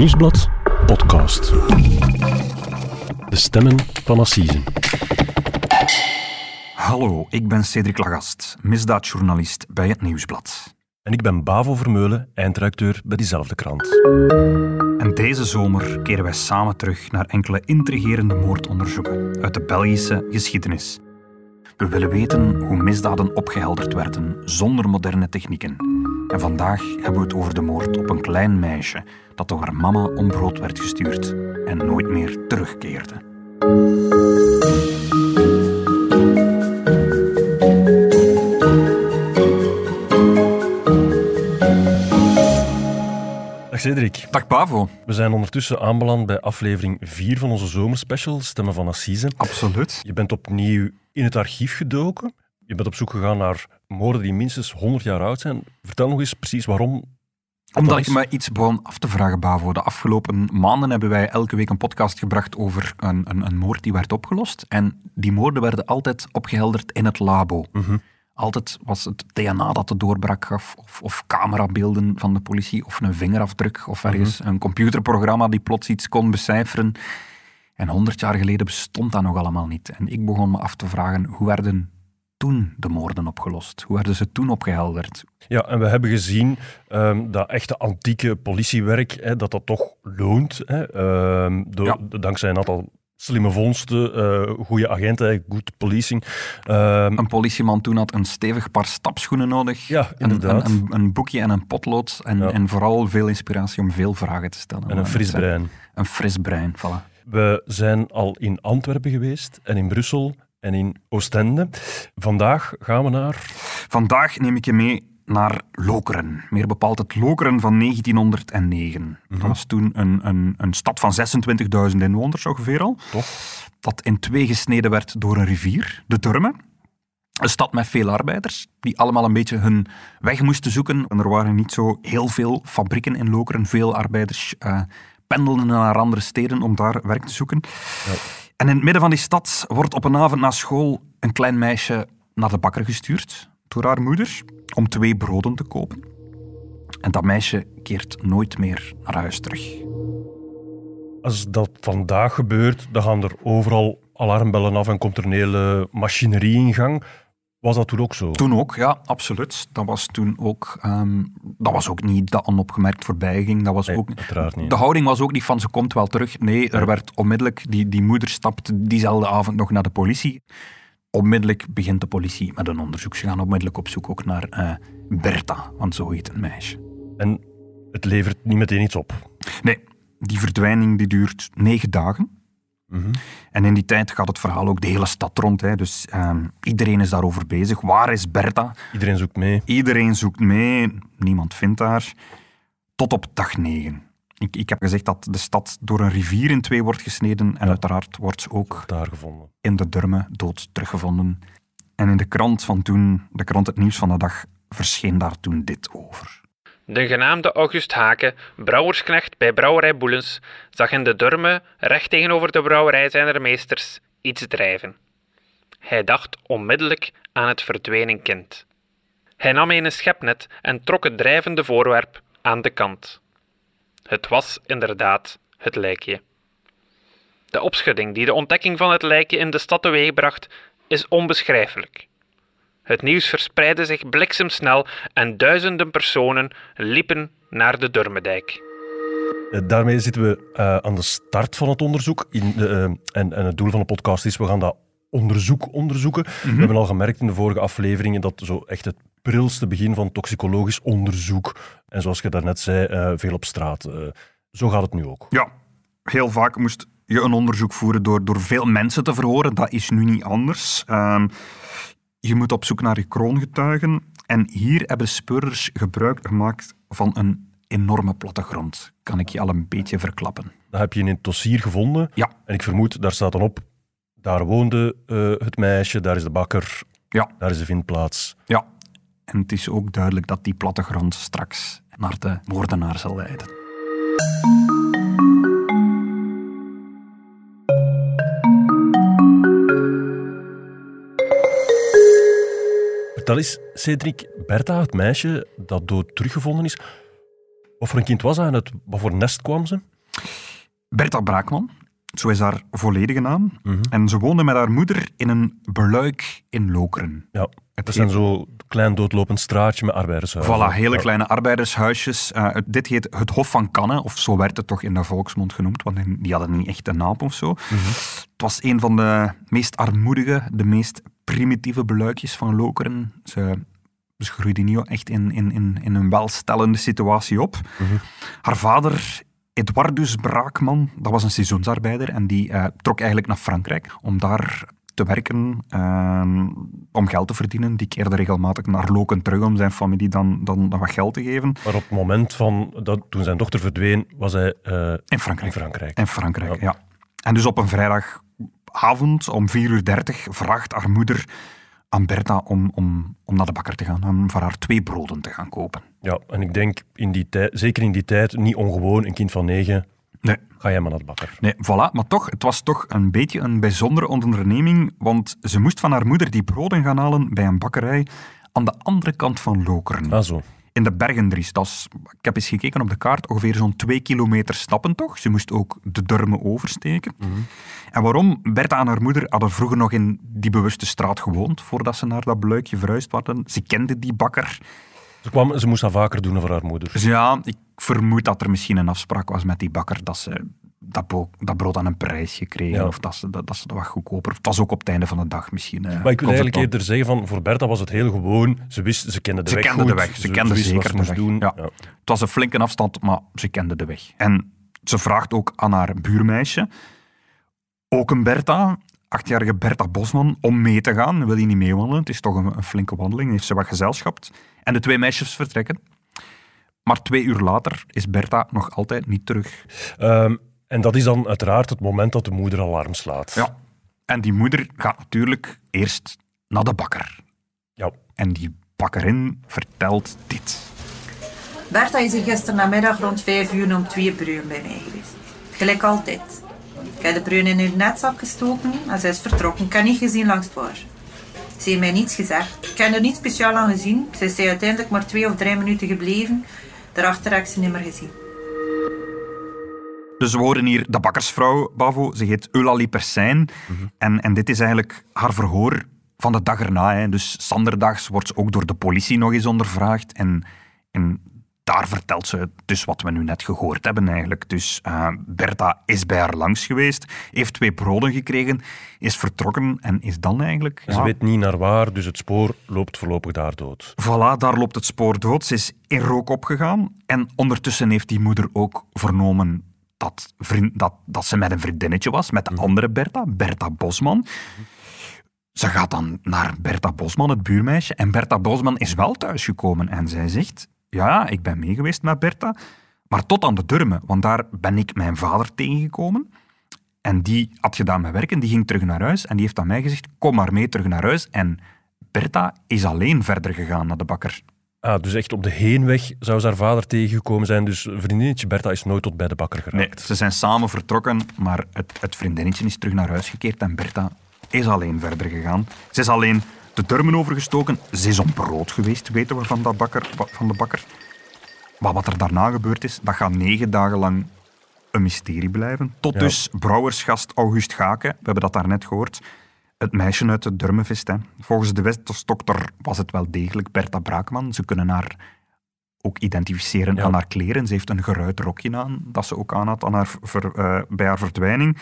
Nieuwsblad podcast. De stemmen van Assise. Hallo, ik ben Cedric Lagast, misdaadjournalist bij het Nieuwsblad. En ik ben Bavo Vermeulen, eindredacteur bij diezelfde krant. En deze zomer keren wij samen terug naar enkele intrigerende moordonderzoeken uit de Belgische geschiedenis. We willen weten hoe misdaden opgehelderd werden zonder moderne technieken. En vandaag hebben we het over de moord op een klein meisje dat door haar mama om brood werd gestuurd en nooit meer terugkeerde. Dag Cedric. Dag Bavo. We zijn ondertussen aanbeland bij aflevering 4 van onze zomerspecial, Stemmen van Assise. Absoluut. Je bent opnieuw in het archief gedoken. Je bent op zoek gegaan naar moorden die minstens 100 jaar oud zijn. Vertel nog eens precies waarom. Omdat ik me iets begon af te vragen, Bavo. De afgelopen maanden hebben wij elke week een podcast gebracht over een, een, een moord die werd opgelost. En die moorden werden altijd opgehelderd in het labo. Altijd was het DNA dat de doorbraak gaf, of, of camerabeelden van de politie, of een vingerafdruk, of ergens een computerprogramma die plots iets kon becijferen. En honderd jaar geleden bestond dat nog allemaal niet. En ik begon me af te vragen, hoe werden toen de moorden opgelost? Hoe werden ze toen opgehelderd? Ja, en we hebben gezien ehm, dat echte antieke politiewerk, hè, dat dat toch loont. Hè, ehm, door, Ja. Dankzij een aantal slimme vondsten, eh goede agenten, good policing. Ehm, Een politieman toen had een stevig paar stapschoenen nodig, Ja, een, inderdaad. een, een, een boekje en een potlood, en, Ja. en vooral veel inspiratie om veel vragen te stellen. en een fris brein. Een fris brein, voilà. We zijn al in Antwerpen geweest en in Brussel en in Oostende. Vandaag gaan we naar... Vandaag neem ik je mee naar Lokeren. Meer bepaald het Lokeren van 1909. Dat was toen een, een, een stad van 26.000 inwoners ongeveer al. Toch? Dat in twee gesneden werd door een rivier, de Durme. Een stad met veel arbeiders, die allemaal een beetje hun weg moesten zoeken. En er waren niet zo heel veel fabrieken in Lokeren. Veel arbeiders eh, pendelden naar andere steden om daar werk te zoeken. En in het midden van die stad wordt op een avond na school een klein meisje naar de bakker gestuurd door haar moeder om twee broden te kopen. En dat meisje keert nooit meer naar huis terug. Als dat vandaag gebeurt, dan gaan er overal alarmbellen af en komt er een hele machinerie in gang. Was dat toen ook zo? Toen ook, ja, absoluut. Dat was toen ook, ehm, dat was ook niet dat onopgemerkt voorbij ging. Dat was Nee, ook, niet. De houding was ook niet van ze komt wel terug. Nee, er Nee. werd onmiddellijk, die, die moeder stapte diezelfde avond nog naar de politie. Onmiddellijk begint de politie met een onderzoek. Ze gaan onmiddellijk op zoek ook naar eh, Bertha, want zo heet een meisje. En het levert niet meteen iets op. Nee, die verdwijning die duurt negen dagen. Mhm. En in die tijd gaat het verhaal ook de hele stad rond. Hè. Dus ehm, iedereen is daarover bezig. Waar is Bertha? Iedereen zoekt mee. Iedereen zoekt mee, niemand vindt haar. Tot op dag 9. Ik, ik heb gezegd dat de stad door een rivier in twee wordt gesneden. En uiteraard wordt ze ook Daar gevonden. in de Durme dood teruggevonden. En in de krant van toen, de krant Het Nieuws van de Dag, verscheen daar toen dit over. De genaamde August Haken, brouwersknecht bij Brouwerij Boelens, zag in de Durme, recht tegenover de brouwerij zijner meesters, iets drijven. Hij dacht onmiddellijk aan het verdwenen kind. Hij nam een schepnet en trok het drijvende voorwerp aan de kant. Het was inderdaad het lijkje. De opschudding die de ontdekking van het lijkje in de stad teweegbracht, is onbeschrijfelijk. Het nieuws verspreidde zich bliksemsnel en duizenden personen liepen naar de Durmedijk. Eh, Daarmee zitten we eh, aan de start van het onderzoek. In de, eh, en, en het doel van de podcast is, we gaan dat onderzoek onderzoeken. We hebben al gemerkt in de vorige afleveringen dat zo echt het prilste begin van toxicologisch onderzoek, en zoals je daarnet zei, eh, veel op straat. Eh, zo gaat het nu ook. Ja, heel vaak moest je een onderzoek voeren door, door veel mensen te verhoren. Dat is nu niet anders. Ehm, je moet op zoek naar je kroongetuigen. En hier hebben speurders gebruik gemaakt van een enorme plattegrond. Kan ik je al een beetje verklappen. Dat heb je in het dossier gevonden. Ja. En ik vermoed, daar staat dan op, daar woonde eh, het meisje, daar is de bakker, Ja, daar is de vindplaats. ja. En het is ook duidelijk dat die plattegrond straks naar de moordenaar zal leiden. Vertel eens, Cedric, Bertha, het meisje dat dood teruggevonden is, Wat voor een kind was hij en uit wat voor nest kwam ze? Bertha Braakman, zo is haar volledige naam. Mhm. En ze woonde met haar moeder in een beluik in Lokeren. Ja, Het dat zijn heet- zo klein doodlopend straatje met arbeidershuizen. Voilà, hele Ja. kleine arbeidershuisjes. Eh, dit heet het Hof van Canne, of zo werd het toch in de volksmond genoemd, want die hadden niet echt een naam of zo. Het was een van de meest armoedige, de meest primitieve beluikjes van Lokeren. Ze, ze groeide niet echt in, in, in, in een welstellende situatie op. Haar vader, Edwardus Braakman, dat was een seizoensarbeider en die eh, trok eigenlijk naar Frankrijk om daar te werken, ehm, om geld te verdienen. Die keerde regelmatig naar Loken terug om zijn familie dan, dan, dan wat geld te geven. Maar op het moment van dat, toen zijn dochter verdween, was hij eh, In Frankrijk. in Frankrijk. In Frankrijk, Ja. ja. En dus op een vrijdagavond om 4.30 uur vraagt haar moeder aan Bertha om, om, om naar de bakker te gaan, om voor haar twee broden te gaan kopen. Ja, en ik denk, in die tijd, zeker in die tijd, niet ongewoon, een kind van negen, Nee. ga jij maar naar de bakker. Nee, voilà. Maar toch, het was toch een beetje een bijzondere onderneming, want ze moest van haar moeder die broden gaan halen bij een bakkerij aan de andere kant van Lokeren. Ah, zo. In de Bergendries. Dat is, ik heb eens gekeken op de kaart, ongeveer zo'n twee kilometer stappen toch. Ze moest ook de Durme oversteken. En waarom? Bertha en haar moeder hadden vroeger nog in die bewuste straat gewoond, voordat ze naar dat beluikje verhuisd waren. Ze kende die bakker. Ze, kwam, ze moest dat vaker doen voor haar moeder. Dus ja, ik vermoed dat er misschien een afspraak was met die bakker dat ze dat, dat brood aan een prijsje kregen, Ja. of dat ze dat, dat ze dat wat goedkoper... Het was ook op het einde van de dag misschien. eh, Maar ik wil ze eigenlijk eerder zeggen, van, voor Bertha was het heel gewoon. Ze wist, ze kende de Ze weg kende goed. de weg. Ze kende wist wat zeker ze de weg. doen. Ja. Het was een flinke afstand, maar ze kende de weg. En ze vraagt ook aan haar buurmeisje, ook een Bertha, achtjarige Bertha Bosman, om mee te gaan. Wil je niet meewandelen? Het is toch een, een flinke wandeling. Heeft ze wat gezelschap. En de twee meisjes vertrekken. Maar twee uur later is Bertha nog altijd niet terug. Ehm, en dat is dan uiteraard het moment dat de moeder alarm slaat. Ja. En die moeder gaat natuurlijk eerst naar de bakker. Ja. En die bakkerin vertelt dit. Bertha is hier gisteren namiddag rond 5 uur om twee bruin bij mij geweest. Gelijk altijd. Ik heb de bruin in haar netzak gestoken en zij is vertrokken. Ik heb niet gezien langs het waar. Ze heeft mij niets gezegd. Ik heb er niet speciaal aan gezien. Ze is uiteindelijk maar twee of drie minuten gebleven. Daarachter heb ik ze niet meer gezien. Dus we horen hier de bakkersvrouw, Bavo. Ze heet Eulalie Persijn. en, en dit is eigenlijk haar verhoor van de dag erna. Hè. Dus zanderdags wordt ze ook door de politie nog eens ondervraagd. En, en daar vertelt ze dus wat we nu net gehoord hebben eigenlijk. Dus eh, Bertha is bij haar langs geweest, heeft twee broden gekregen, is vertrokken en is dan eigenlijk... Ze ja, weet niet naar waar, dus het spoor loopt voorlopig daar dood. Voilà, daar loopt het spoor dood. Ze is in rook opgegaan. En ondertussen heeft die moeder ook vernomen dat, vriend, dat, dat ze met een vriendinnetje was, met de andere Bertha, Bertha Bosman. Ze gaat dan naar Bertha Bosman, het buurmeisje. En Bertha Bosman is wel thuisgekomen. En zij zegt, ja, ik ben mee geweest met Bertha. Maar tot aan de Durme, want daar ben ik mijn vader tegengekomen. En die had gedaan met werken, die ging terug naar huis. En die heeft aan mij gezegd, kom maar mee terug naar huis. En Bertha is alleen verder gegaan naar de bakker. Ah, dus echt op de heenweg zou ze haar vader tegengekomen zijn. Dus vriendinnetje Bertha is nooit tot bij de bakker Nee, geraakt. ze zijn samen vertrokken, maar het, het vriendinnetje is terug naar huis gekeerd en Bertha is alleen verder gegaan. Ze is alleen de durmen overgestoken. Ze is om brood geweest, weten we van, dat bakker, van de bakker. Maar wat er daarna gebeurd is, dat gaat negen dagen lang een mysterie blijven. Tot Ja. dus brouwersgast August Gaken, we hebben dat daarnet gehoord, het meisje uit de Durmevest. Hè. Volgens de wetsdokter was het wel degelijk Bertha Braakman. Ze kunnen haar ook identificeren Ja. aan haar kleren. Ze heeft een geruit rokje aan, dat ze ook aan had aan haar ver- eh, bij haar verdwijning.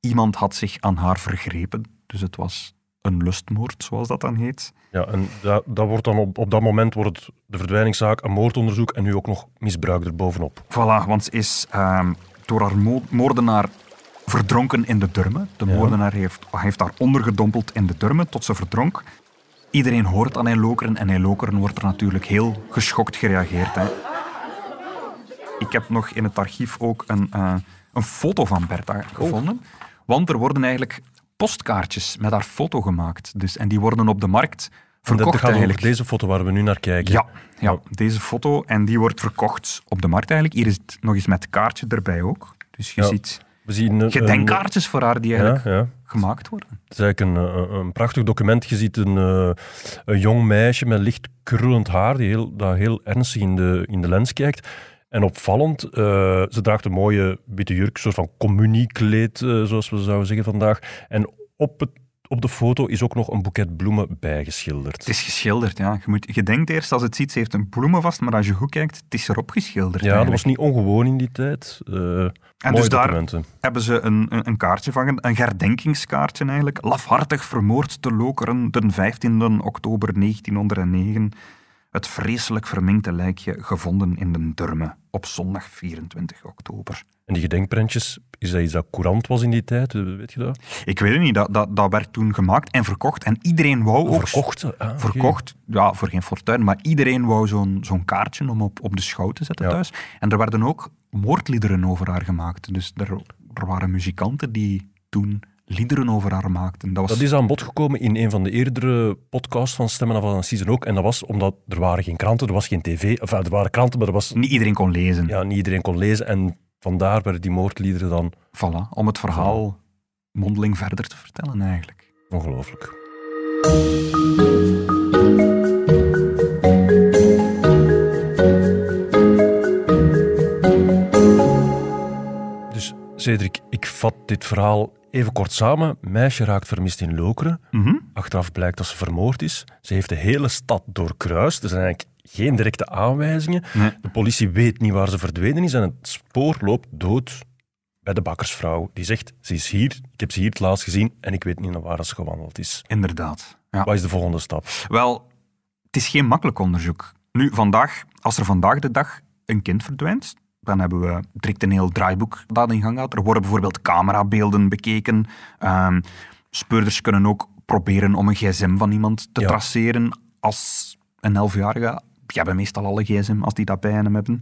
Iemand had zich aan haar vergrepen, dus het was een lustmoord, zoals dat dan heet. Ja, en dat, dat wordt dan op, op dat moment wordt het de verdwijningszaak een moordonderzoek en nu ook nog misbruik erbovenop. Voilà, want ze is ehm, door haar mo- moordenaar verdronken in de Durme. De moordenaar heeft, heeft haar ondergedompeld in de Durme tot ze verdronk. Iedereen hoort aan in Lokeren en in Lokeren wordt er natuurlijk heel geschokt gereageerd. Hè. Ik heb nog in het archief ook een, eh, een foto van Bertha gevonden. Want er worden eigenlijk postkaartjes met haar foto gemaakt. Dus, en die worden op de markt En dat verkocht gaat over eigenlijk. deze foto waar we nu naar kijken. Ja, ja, deze foto. En die wordt verkocht op de markt eigenlijk. Hier is het nog eens met kaartje erbij ook. Dus je Ja. ziet We zien een, gedenkkaartjes voor haar die eigenlijk ja, ja. gemaakt worden. Het is eigenlijk een, een, een prachtig document. Je ziet een, eh, een jong meisje met licht krullend haar, die heel, dat heel ernstig in de, in de lens kijkt. En opvallend, eh, ze draagt een mooie witte jurk, een soort van communiekleed, eh, zoals we zouden zeggen vandaag. En op, het, op de foto is ook nog een boeket bloemen bijgeschilderd. Het is geschilderd, ja. Je, moet, je denkt eerst als het ziet, ze heeft een bloemen vast, maar als je goed kijkt, het is erop geschilderd. ja, dat was niet ongewoon in die tijd. Eh, En dus daar documenten. hebben ze een, een, een kaartje van, een herdenkingskaartje eigenlijk. Lafhartig vermoord te Lokeren, de 15 oktober 1909. Het vreselijk verminkte lijkje gevonden in de Durme op zondag 24 oktober. En die gedenkprentjes, is dat iets dat courant was in die tijd? Eh, Weet je dat? Ik weet het niet, dat, dat, dat werd toen gemaakt en verkocht. En iedereen wou ook... Verkocht? Ah. Verkocht, ja, voor geen fortuin, maar iedereen wou zo'n zo'n kaartje om op, op de schouw te zetten Ja. thuis. En er werden ook moordliederen over haar gemaakt. Dus er, er waren muzikanten die toen liederen over haar maakten. Dat was Dat is aan bod gekomen in een van de eerdere podcasts van Stemmen af een season ook. En dat was omdat er waren geen kranten, er was geen tv. Enfin, er waren kranten, maar er was, niet iedereen kon lezen. ja, niet iedereen kon lezen. En vandaar werden die moordliederen dan Voilà, om het verhaal mondeling verder te vertellen eigenlijk. ongelooflijk. Dus Cedric, ik vat dit verhaal even kort samen. Meisje raakt vermist in Lokeren. Mhm. Achteraf blijkt dat ze vermoord is. Ze heeft de hele stad doorkruist. Er zijn eigenlijk geen directe aanwijzingen. Nee. De politie weet niet waar ze verdwenen is en het spoor loopt dood bij de bakkersvrouw. Die zegt, ze is hier, ik heb ze hier het laatst gezien en ik weet niet naar waar ze gewandeld is. Inderdaad. Ja. Wat is de volgende stap? Wel, het is geen makkelijk onderzoek. Nu, vandaag, als er vandaag de dag een kind verdwijnt, dan hebben we direct een heel draaiboek dat in gang gaat. Er worden bijvoorbeeld camerabeelden bekeken. Ehm, speurders kunnen ook proberen om een gsm van iemand te Ja. traceren als een elfjarige. Die hebben meestal alle gsm als die dat bij hem hebben.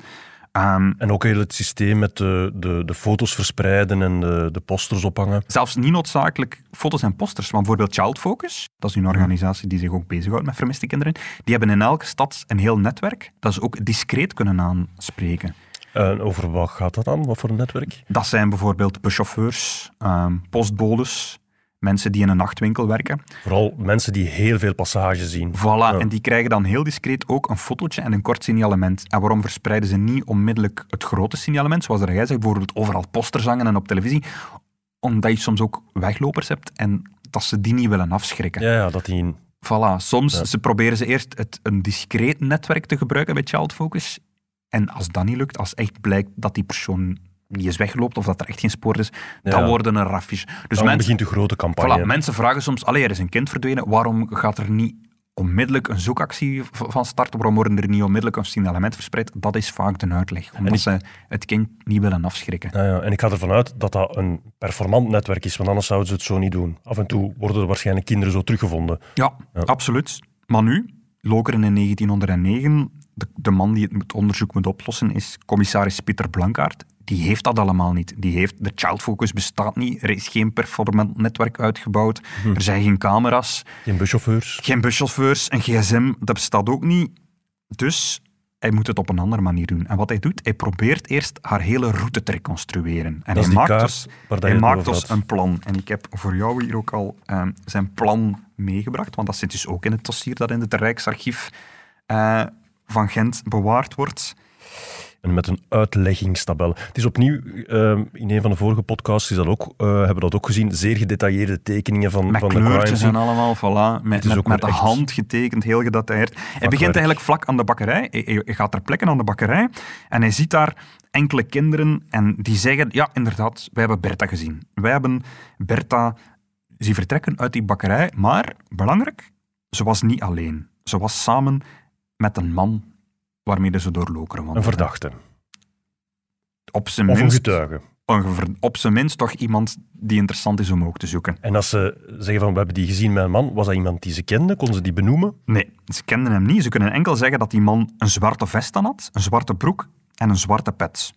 Ehm, En ook heel het systeem met de, de, de foto's verspreiden en de, de posters ophangen. Zelfs niet noodzakelijk foto's en posters, maar bijvoorbeeld Child Focus, dat is een organisatie die zich ook bezighoudt met vermiste kinderen, die hebben in elke stad een heel netwerk dat ze ook discreet kunnen aanspreken. En over wat gaat dat dan? Wat voor een netwerk? Dat zijn bijvoorbeeld buschauffeurs, ehm, postbodes, mensen die in een nachtwinkel werken. Vooral mensen die heel veel passages zien. Voilà, Ja. en die krijgen dan heel discreet ook een fotootje en een kort signalement. En waarom verspreiden ze niet onmiddellijk het grote signalement, zoals er jij zegt, bijvoorbeeld overal posters hangen en op televisie, omdat je soms ook weglopers hebt en dat ze die niet willen afschrikken. Ja, ja, dat die Voilà, soms Ja. ze proberen ze eerst het, een discreet netwerk te gebruiken bij Child Focus. En als dat niet lukt, als echt blijkt dat die persoon niet is wegloopt of dat er echt geen spoor is, dan worden een raffies. Dus dan mensen, begint de grote campagne. voilà, mensen vragen soms, allee, er is een kind verdwenen, waarom gaat er niet onmiddellijk een zoekactie van start? Waarom worden er niet onmiddellijk een signalement verspreid? Dat is vaak de uitleg, omdat ik- ze het kind niet willen afschrikken. Ja, ja. En ik ga ervan uit dat dat een performant netwerk is, want anders zouden ze het zo niet doen. Af en toe worden er waarschijnlijk kinderen zo teruggevonden. Ja, Ja. absoluut. Maar nu, Lokeren in 1909, de, de man die het, onderzoek moet oplossen is commissaris Pieter Blankaert. Die heeft dat allemaal niet. Die heeft, de Child Focus bestaat niet. Er is geen performant netwerk uitgebouwd. Er zijn geen camera's, Geen buschauffeurs. geen buschauffeurs, een gsm. Dat bestaat ook niet. Dus hij moet het op een andere manier doen. En wat hij doet, hij probeert eerst haar hele route te reconstrueren. En Dat hij maakt dus, hij maakt dus een plan. En ik heb voor jou hier ook al ehm, zijn plan meegebracht, want dat zit dus ook in het dossier dat in het Rijksarchief eh, van Gent bewaard wordt. En met een uitleggingstabel. Het is opnieuw, ehm, in een van de vorige podcasts is dat ook, eh, hebben we dat ook gezien, zeer gedetailleerde tekeningen van, Met van de crime en allemaal, voilà. Met, met, de hand getekend, heel gedetailleerd. Hij begint eigenlijk vlak aan de bakkerij. Hij- hij gaat ter plekke aan de bakkerij en hij ziet daar enkele kinderen en die zeggen, ja, inderdaad, wij hebben Bertha gezien. Wij hebben Bertha zien vertrekken uit die bakkerij, maar, belangrijk, ze was niet alleen. Ze was samen met een man waarmee ze door Lokeren Een wandelden. verdachte. Op zijn Of een minst, getuige. een ver- op zijn minst toch iemand die interessant is om ook te zoeken. En als ze zeggen van, we hebben die gezien met een man, was dat iemand die ze kende? Konden ze die benoemen? Nee, ze kenden hem niet. Ze kunnen enkel zeggen dat die man een zwarte vest aan had, een zwarte broek en een zwarte pet.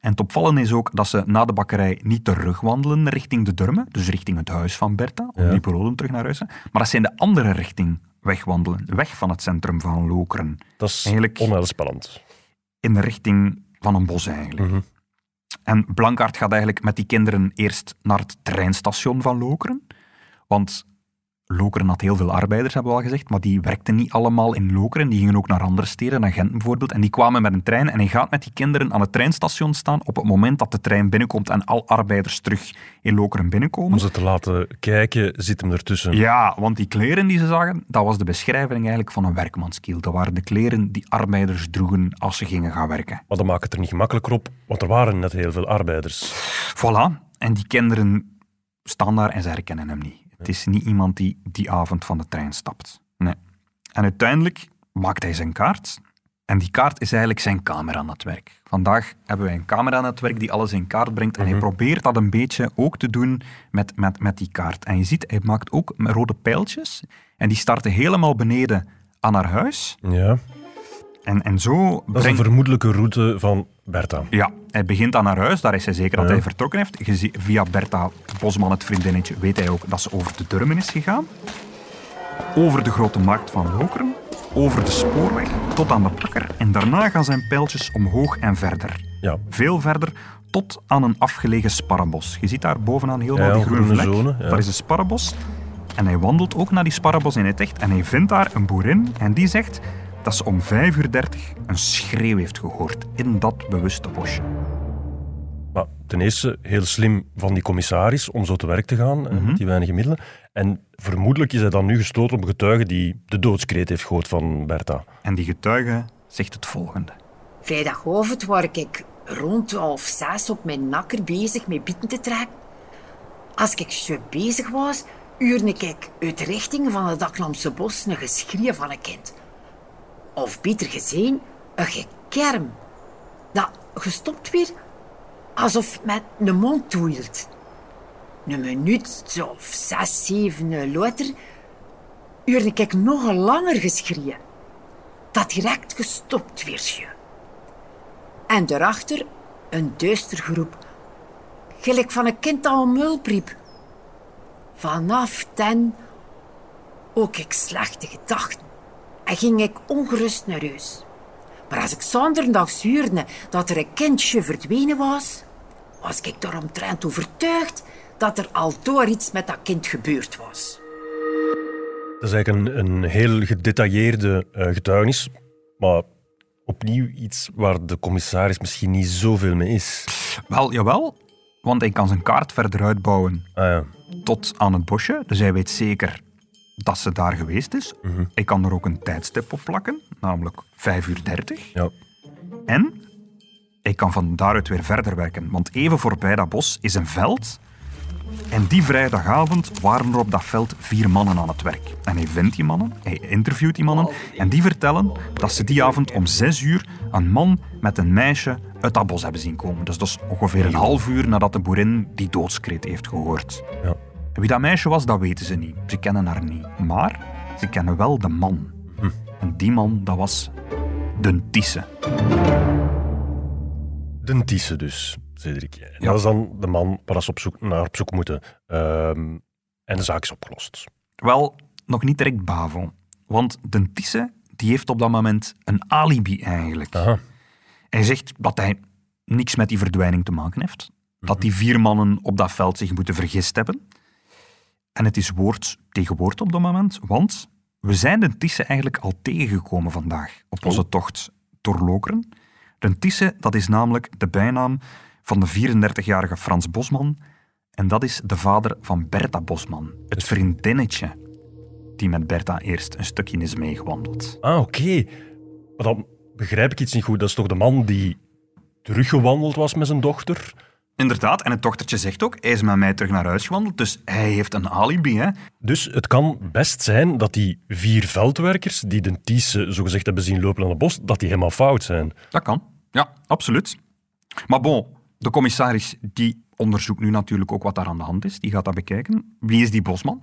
En het opvallende is ook dat ze na de bakkerij niet terugwandelen richting de Durme, dus richting het huis van Bertha, om Ja. die parolen terug naar huis. te- Maar dat ze in de andere richting wegwandelen, weg van het centrum van Lokeren. Dat is Eigenlijk- onheilspellend. In de richting van een bos eigenlijk. Mhm. En Blankaart gaat eigenlijk met die kinderen eerst naar het treinstation van Lokeren. Want Lokeren had heel veel arbeiders, hebben we al gezegd, maar die werkten niet allemaal in Lokeren. Die gingen ook naar andere steden, naar Gent bijvoorbeeld. En die kwamen met een trein en hij gaat met die kinderen aan het treinstation staan op het moment dat de trein binnenkomt en al arbeiders terug in Lokeren binnenkomen. Om ze te laten kijken, zit hem ertussen. Ja, want die kleren die ze zagen, dat was de beschrijving eigenlijk van een werkmanskiel. Dat waren de kleren die arbeiders droegen als ze gingen gaan werken. Maar dat maakt het er niet gemakkelijker op, want er waren net heel veel arbeiders. Voilà. En die kinderen staan daar en ze herkennen hem niet. Het is niet iemand die die avond van de trein stapt. Nee. En uiteindelijk maakt hij zijn kaart. En die kaart is eigenlijk zijn cameranetwerk. Vandaag hebben wij een cameranetwerk die alles in kaart brengt. En hij probeert dat een beetje ook te doen met, met, met die kaart. En je ziet, hij maakt ook rode pijltjes. En die starten helemaal beneden aan haar huis. Ja, En, en zo dat is een brengt... vermoedelijke route van Bertha. Ja, hij begint aan haar huis, daar is hij zeker dat Ja. hij vertrokken heeft. Via Bertha Bosman, het vriendinnetje, weet hij ook dat ze over de Durmen is gegaan. Over de grote markt van Lokeren, over de spoorweg tot aan de bakker. En daarna gaan zijn pijltjes omhoog en verder. Ja, Veel verder, tot aan een afgelegen sparrenbos. Je ziet daar bovenaan helemaal Ja, die een groene groene vlek. zone, ja. Dat is een sparrenbos. En hij wandelt ook naar die sparrenbos in het echt. En hij vindt daar een boerin en die zegt dat ze om 5 uur 30 een schreeuw heeft gehoord in dat bewuste bosje. maar ten eerste heel slim van die commissaris om zo te werk te gaan, eh, met die weinige middelen. En vermoedelijk is hij dan nu gestoten op een getuige die de doodskreet heeft gehoord van Bertha. En die getuige zegt het volgende. Vrijdagavond was ik rond half zes op mijn nakker bezig met bieten te trekken. Als ik zo bezig was, uurde ik uit de richting van het Daklamse bos een geschreeuw van een kind. Of beter gezien, een gekerm. Dat gestopt weer alsof met een mond toehield. Een minuut of zes, zeven later uurde ik nog een langer geschreeuw. Dat direct gestopt werd. En daarachter een duister groep. Gelijk van een kind dat om hulp riep. Vanaf ten ook ik slechte gedachten. En ging ik ongerust naar huis. Maar als ik zonderdag zuurde dat er een kindje verdwenen was, was ik daaromtrent overtuigd dat er al door iets met dat kind gebeurd was. Dat is eigenlijk een, een heel gedetailleerde eh, getuigenis, maar opnieuw iets waar de commissaris misschien niet zoveel mee is. Wel, jawel, want hij kan zijn kaart verder uitbouwen Ah ja, tot aan het bosje. Dus hij weet zeker dat ze daar geweest is. Hij kan er ook een tijdstip op plakken, namelijk 5 uur 30. ja. En hij kan van daaruit weer verder werken. Want even voorbij dat bos is een veld. En die vrijdagavond waren er op dat veld vier mannen aan het werk. En hij vindt die mannen, hij interviewt die mannen. En die vertellen dat ze die avond om zes uur een man met een meisje uit dat bos hebben zien komen. Dus dat is ongeveer een half uur nadat de boerin die doodskreet heeft gehoord. ja. En wie dat meisje was, dat weten ze niet. Ze kennen haar niet. Maar ze kennen wel de man. En die man, dat was de Tisse. De dus, Cedric. En Dat is dan de man waar ze op zoek, naar op zoek moeten. Ehm, en de zaak is opgelost. Wel, nog niet direct Bavo. Want de Tisse die heeft op dat moment een alibi eigenlijk. Aha. Hij zegt dat hij niks met die verdwijning te maken heeft. Dat die vier mannen op dat veld zich moeten vergist hebben. En het is woord tegen woord op dat moment, want we zijn de Tisse eigenlijk al tegengekomen vandaag op onze tocht door Lokeren. De Tisse, dat is namelijk de bijnaam van de 34-jarige Frans Bosman. En dat is de vader van Bertha Bosman, het vriendinnetje die met Bertha eerst een stukje is meegewandeld. Ah, oké. Maar dan begrijp ik iets niet goed. Dat is toch de man die teruggewandeld was met zijn dochter? Inderdaad, en het dochtertje zegt ook, hij is met mij terug naar huis gewandeld, dus hij heeft een alibi. Hè? Dus het kan best zijn dat die vier veldwerkers die de Thysse zogezegd hebben zien lopen aan het bos, dat die helemaal fout zijn. Dat kan. Ja, absoluut. Maar bon, de commissaris die onderzoekt nu natuurlijk ook wat daar aan de hand is. Die gaat dat bekijken. Wie is die Bosman?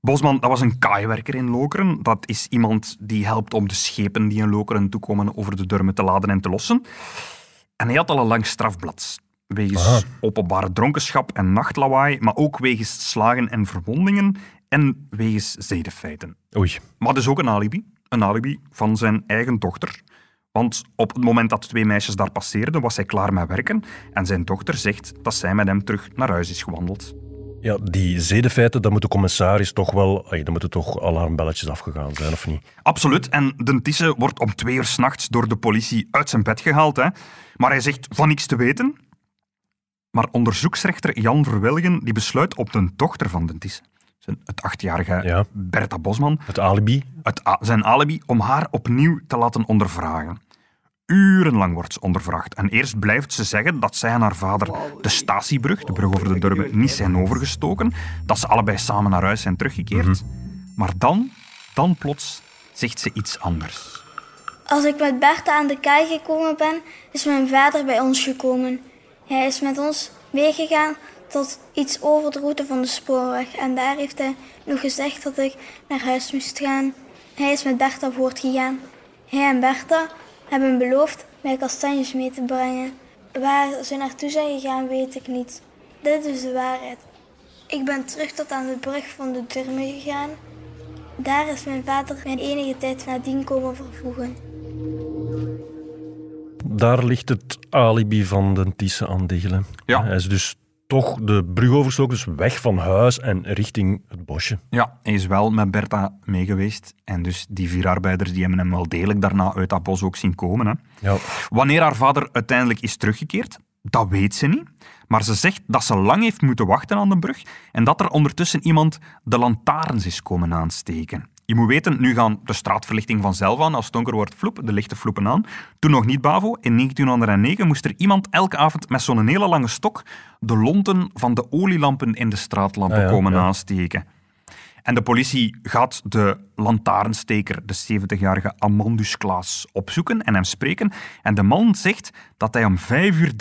Bosman, dat was een kaaiwerker in Lokeren. Dat is iemand die helpt om de schepen die in Lokeren toekomen over de Durmen te laden en te lossen. En hij had al een lang strafblad. Wegens Aha. openbare dronkenschap en nachtlawaai, maar ook wegens slagen en verwondingen en wegens zedenfeiten. Oei. Maar dus ook een alibi. Een alibi van zijn eigen dochter. Want op het moment dat twee meisjes daar passeerden, was hij klaar met werken. En zijn dochter zegt dat zij met hem terug naar huis is gewandeld. Ja, die zedenfeiten, dan moet de commissaris toch wel... Dan moeten toch alarmbelletjes afgegaan zijn, of niet? Absoluut. En de Tisse wordt om twee uur s'nachts door de politie uit zijn bed gehaald. Hè. Maar hij zegt van niks te weten. Maar onderzoeksrechter Jan Verwelgen die besluit op de dochter van de Tisse, zijn- het achtjarige Ja. Bertha Bosman, Het alibi. het zijn alibi om haar opnieuw te laten ondervragen. Urenlang wordt ze ondervraagd. En eerst blijft ze zeggen dat zij en haar vader de statiebrug, de brug over de Durbe, niet zijn overgestoken. Dat ze allebei samen naar huis zijn teruggekeerd. Maar dan, dan plots, zegt ze iets anders. Als ik met Bertha aan de kaai gekomen ben, is mijn vader bij ons gekomen. Hij is met ons meegegaan tot iets over de route van de spoorweg. En daar heeft hij nog gezegd dat ik naar huis moest gaan. Hij is met Bertha voortgegaan. Hij en Bertha hebben beloofd mij kastanjes mee te brengen. Waar ze naartoe zijn gegaan, weet ik niet. Dit is de waarheid. Ik ben terug tot aan de brug van de Durme gegaan. Daar is mijn vader mijn enige tijd nadien komen vervoegen. Daar ligt het alibi van de Thysse aan Diggelen. Ja. Hij is dus toch de brug overgestoken, dus weg van huis en richting het bosje. Ja, hij is wel met Bertha meegeweest. En dus die vier arbeiders die hebben hem wel degelijk daarna uit dat bos ook zien komen. Hè. Ja, Wanneer haar vader uiteindelijk is teruggekeerd, dat weet ze niet. Maar ze zegt dat ze lang heeft moeten wachten aan de brug en dat er ondertussen iemand de lantaarns is komen aansteken. Je moet weten, nu gaan de straatverlichting vanzelf aan. Als het donker wordt, floep, de lichten floepen aan. Toen nog niet Bavo. In 1909 moest er iemand elke avond met zo'n hele lange stok de lonten van de olielampen in de straatlampen Ah ja, komen ja. aansteken. En de politie gaat de lantaarnsteker, de 70-jarige Amandus Klaas, opzoeken en hem spreken. En de man zegt dat hij om 5.30 uur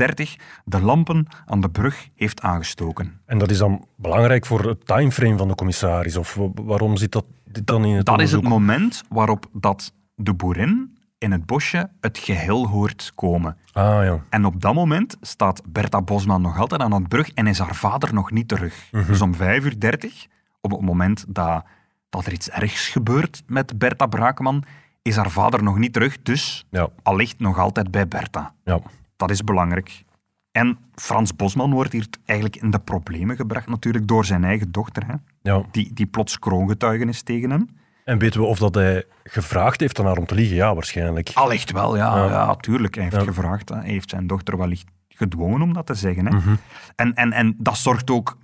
de lampen aan de brug heeft aangestoken. en dat is dan belangrijk voor het timeframe van de commissaris. Of wa- waarom zit dat dan in het Dat is het moment waarop dat de boerin in het bosje het geheel hoort komen. Ah ja. En op dat moment staat Bertha Bosman nog altijd aan de brug en is haar vader nog niet terug. Dus om 5 uur 30, op het moment dat, dat er iets ergs gebeurt met Bertha Braakman, is haar vader nog niet terug. Dus Ja, allicht nog altijd bij Bertha. ja. Dat is belangrijk. En Frans Bosman wordt hier eigenlijk in de problemen gebracht, natuurlijk door zijn eigen dochter, hè? Ja. Die, die plots kroongetuigen is tegen hem. En weten we of dat hij gevraagd heeft aan haar om te liegen? Ja, waarschijnlijk. Allicht wel, ja. Ja. ja. tuurlijk. Hij heeft Ja. gevraagd. Hij heeft zijn dochter wellicht gedwongen om dat te zeggen. Hè. en, en, en dat zorgt ook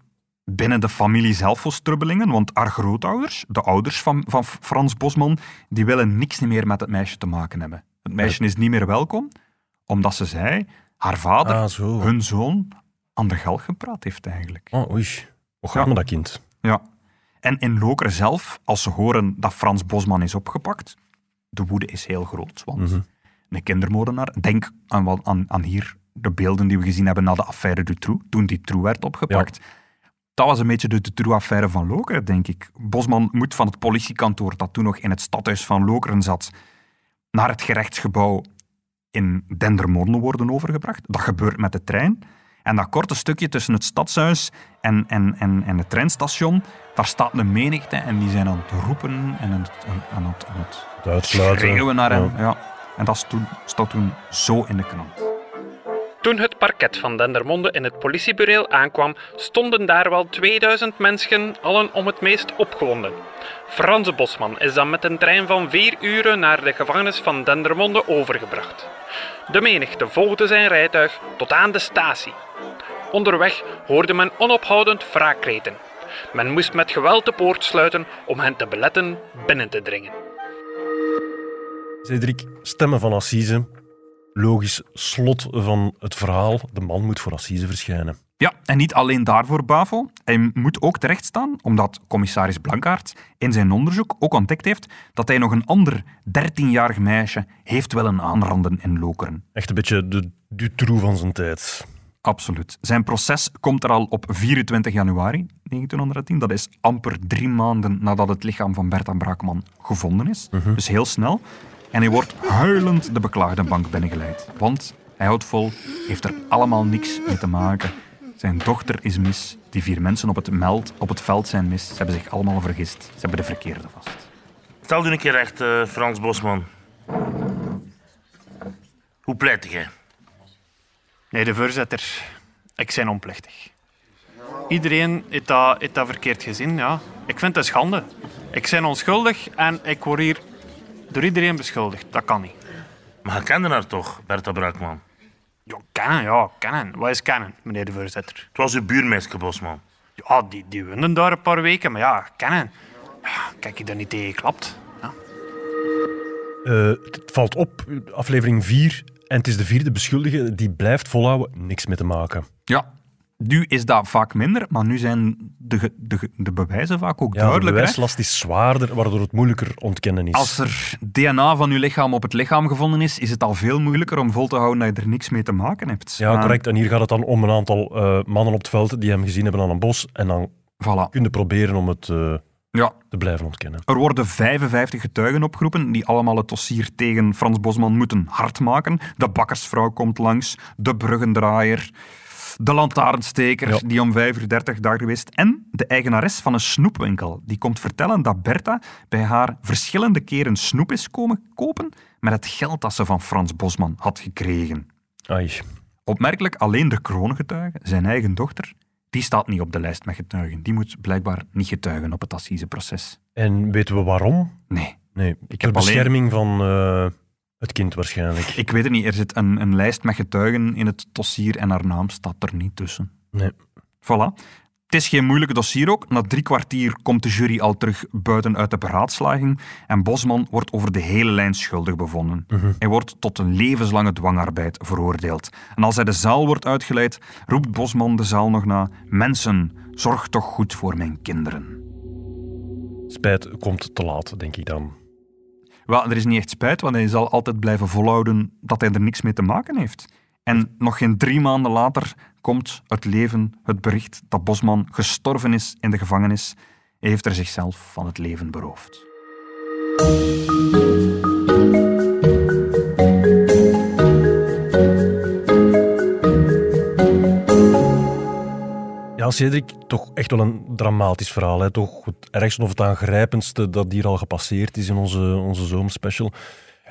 binnen de familie zelf voor strubbelingen, want haar grootouders, de ouders van, van Frans Bosman, die willen niks meer met het meisje te maken hebben. Het meisje is niet meer welkom, omdat ze zei, haar vader, Ah, hun zoon, aan de galg gepraat heeft eigenlijk. Oh, oei. Hoe gaat met dat kind? Ja. En in Lokeren zelf, als ze horen dat Frans Bosman is opgepakt, de woede is heel groot. Want een kindermoordenaar, denk aan, aan, aan hier de beelden die we gezien hebben na de affaire Dutroux, toen Dutroux werd opgepakt. Dat was een beetje de Dutroux-affaire van Lokeren, denk ik. Bosman moet van het politiekantoor, dat toen nog in het stadhuis van Lokeren zat, naar het gerechtsgebouw in Dendermonde worden overgebracht. Dat gebeurt met de trein. En dat korte stukje tussen het stadshuis en, en, en, en het treinstation, daar staat een menigte en die zijn aan het roepen en aan het, aan het, aan het Het uitsluiten. schreeuwen naar hem. Ja. Ja. En dat toen, staat toen zo in de krant. Toen het parket van Dendermonde in het politiebureau aankwam, stonden daar wel 2000 mensen, allen om het meest opgewonden. Frans Bosman is dan met een trein van vier uren naar de gevangenis van Dendermonde overgebracht. De menigte volgde zijn rijtuig tot aan de statie. Onderweg hoorde men onophoudend wraakkreten. Men moest met geweld de poort sluiten om hen te beletten binnen te dringen. Cedric, stemmen van Assise. Logisch slot van het verhaal. De man moet voor Assise verschijnen. Ja, en niet alleen daarvoor, Bavo. Hij moet ook terechtstaan, omdat commissaris Blankaert in zijn onderzoek ook ontdekt heeft dat hij nog een ander 13-jarig meisje heeft willen aanranden in Lokeren. Echt een beetje de Dutroux van zijn tijd. Absoluut. Zijn proces komt er al op 24 januari 1910. Dat is amper drie maanden nadat het lichaam van Bertha Braakman gevonden is. Dus heel snel. En hij wordt huilend de beklaagde bank binnengeleid. Want hij houdt vol, heeft er allemaal niks mee te maken. Zijn dochter is mis. Die vier mensen op het, meld, op het veld zijn mis. Ze hebben zich allemaal vergist. Ze hebben de verkeerde vast. Stel u een keer recht, eh, Frans Bosman. Hoe pleit jij? Nee, de voorzitter. Ik zijn onplichtig. Iedereen heeft dat, heeft dat verkeerd gezien, ja. Ik vind het schande. Ik ben onschuldig en ik word hier door iedereen beschuldigd. Dat kan niet. Maar je kende haar toch, Bertha Braakman? Ja, kennen, ja, kennen. Wat is kennen, meneer de voorzitter? Het was uw buurmeisje, Bosman. Ja, die, die woonden daar een paar weken, maar ja, kennen. Ja, kijk je daar niet tegen klapt. Ja. Eh, het valt op, aflevering 4, en het is de vierde beschuldige die blijft volhouden niks mee te maken. Ja, nu is dat vaak minder, maar nu zijn de, de, de bewijzen vaak ook Ja, de duidelijker. hè. bewijslast is zwaarder, waardoor het moeilijker ontkennen is. Als er DNA van uw lichaam op het lichaam gevonden is, is het al veel moeilijker om vol te houden dat je er niks mee te maken hebt. Ja, correct. En hier gaat het dan om een aantal eh, mannen op het veld die hem gezien hebben aan een bos. En dan Voilà. kunnen proberen om het eh, Ja, te blijven ontkennen. Er worden 55 getuigen opgeroepen die allemaal het dossier tegen Frans Bosman moeten hardmaken. De bakkersvrouw komt langs, de bruggendraaier, de lantaarnsteker Ja. die om 5 uur 30 daar geweest en de eigenares van een snoepwinkel. Die komt vertellen dat Bertha bij haar verschillende keren snoep is komen kopen met het geld dat ze van Frans Bosman had gekregen. Ai. Opmerkelijk, alleen de kroongetuige, zijn eigen dochter, die staat niet op de lijst met getuigen. Die moet blijkbaar niet getuigen op het assiseproces. En weten we waarom? Nee. Nee, Ik ter heb alleen- bescherming van eh, het kind waarschijnlijk. Ik weet het niet. Er zit een, een lijst met getuigen in het dossier en haar naam staat er niet tussen. Nee. Voilà. Het is geen moeilijk dossier ook. Na drie kwartier komt de jury al terug buiten uit de beraadslaging en Bosman wordt over de hele lijn schuldig bevonden. Hij wordt tot een levenslange dwangarbeid veroordeeld. En als hij de zaal wordt uitgeleid, roept Bosman de zaal nog na: Mensen, zorg toch goed voor mijn kinderen. Spijt komt te laat, denk ik dan. Wel, er is niet echt spijt, want hij zal altijd blijven volhouden dat hij er niks mee te maken heeft. En nog geen drie maanden later komt uit leven het bericht dat Bosman gestorven is in de gevangenis. Hij heeft er zichzelf van het leven beroofd. Cedric, toch echt wel een dramatisch verhaal. Hè? Toch het ergste of het aangrijpendste dat hier al gepasseerd is in onze, onze zomerspecial.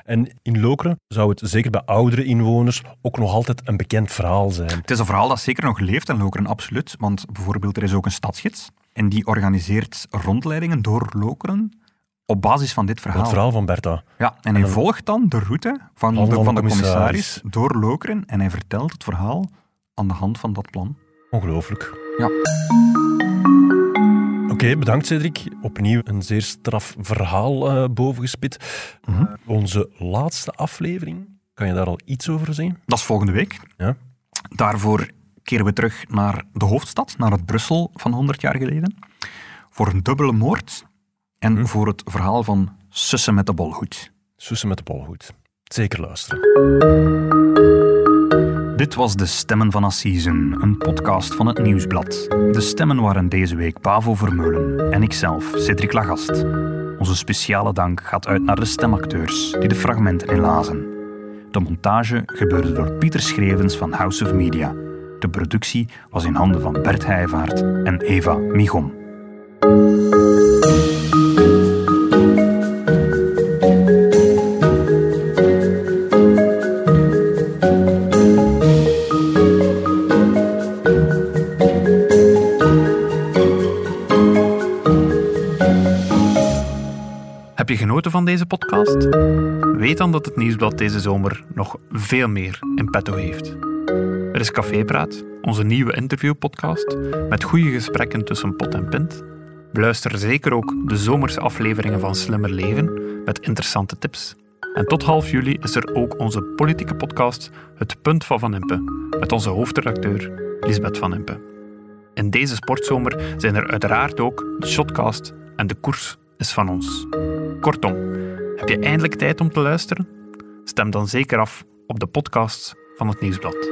En in Lokeren zou het zeker bij oudere inwoners ook nog altijd een bekend verhaal zijn. Het is een verhaal dat zeker nog leeft in Lokeren, absoluut. Want bijvoorbeeld, er is ook een stadsgids en die organiseert rondleidingen door Lokeren op basis van dit verhaal. Het verhaal van Bertha. Ja, en hij volgt dan de route van, de, van de commissaris commissaris. door Lokeren en hij vertelt het verhaal aan de hand van dat plan. Ongelooflijk. Ja. Oké, bedankt Cedric. Opnieuw een zeer straf verhaal eh bovengespit. Mhm. Onze laatste aflevering, kan je daar al iets over zeggen? Dat is volgende week. Ja. Daarvoor keren we terug naar de hoofdstad, naar het Brussel van 100 jaar geleden. Voor een dubbele moord en Mhm. voor het verhaal van Sussen met de bolhoed. Sussen met de bolhoed. Zeker luisteren. Dit was De Stemmen van Assisen, een podcast van het Nieuwsblad. De stemmen waren deze week Pavo Vermeulen en ikzelf, Cedric Lagast. Onze speciale dank gaat uit naar de stemacteurs die de fragmenten inlazen. De montage gebeurde door Pieter Schrevens van House of Media. De productie was in handen van Bert Heijvaart en Eva Michom. Van deze podcast? Weet dan dat het Nieuwsblad deze zomer nog veel meer in petto heeft. Er is Cafépraat, onze nieuwe interviewpodcast, met goede gesprekken tussen pot en pint. Beluister zeker ook de zomerse afleveringen van Slimmer Leven, met interessante tips. En tot half juli is er ook onze politieke podcast Het Punt van Van Impe, met onze hoofdredacteur Lisbeth Van Impe. In deze sportzomer zijn er uiteraard ook de Shotcast en de koers is van ons. Kortom, heb je eindelijk tijd om te luisteren? Stem dan zeker af op de podcasts van het Nieuwsblad.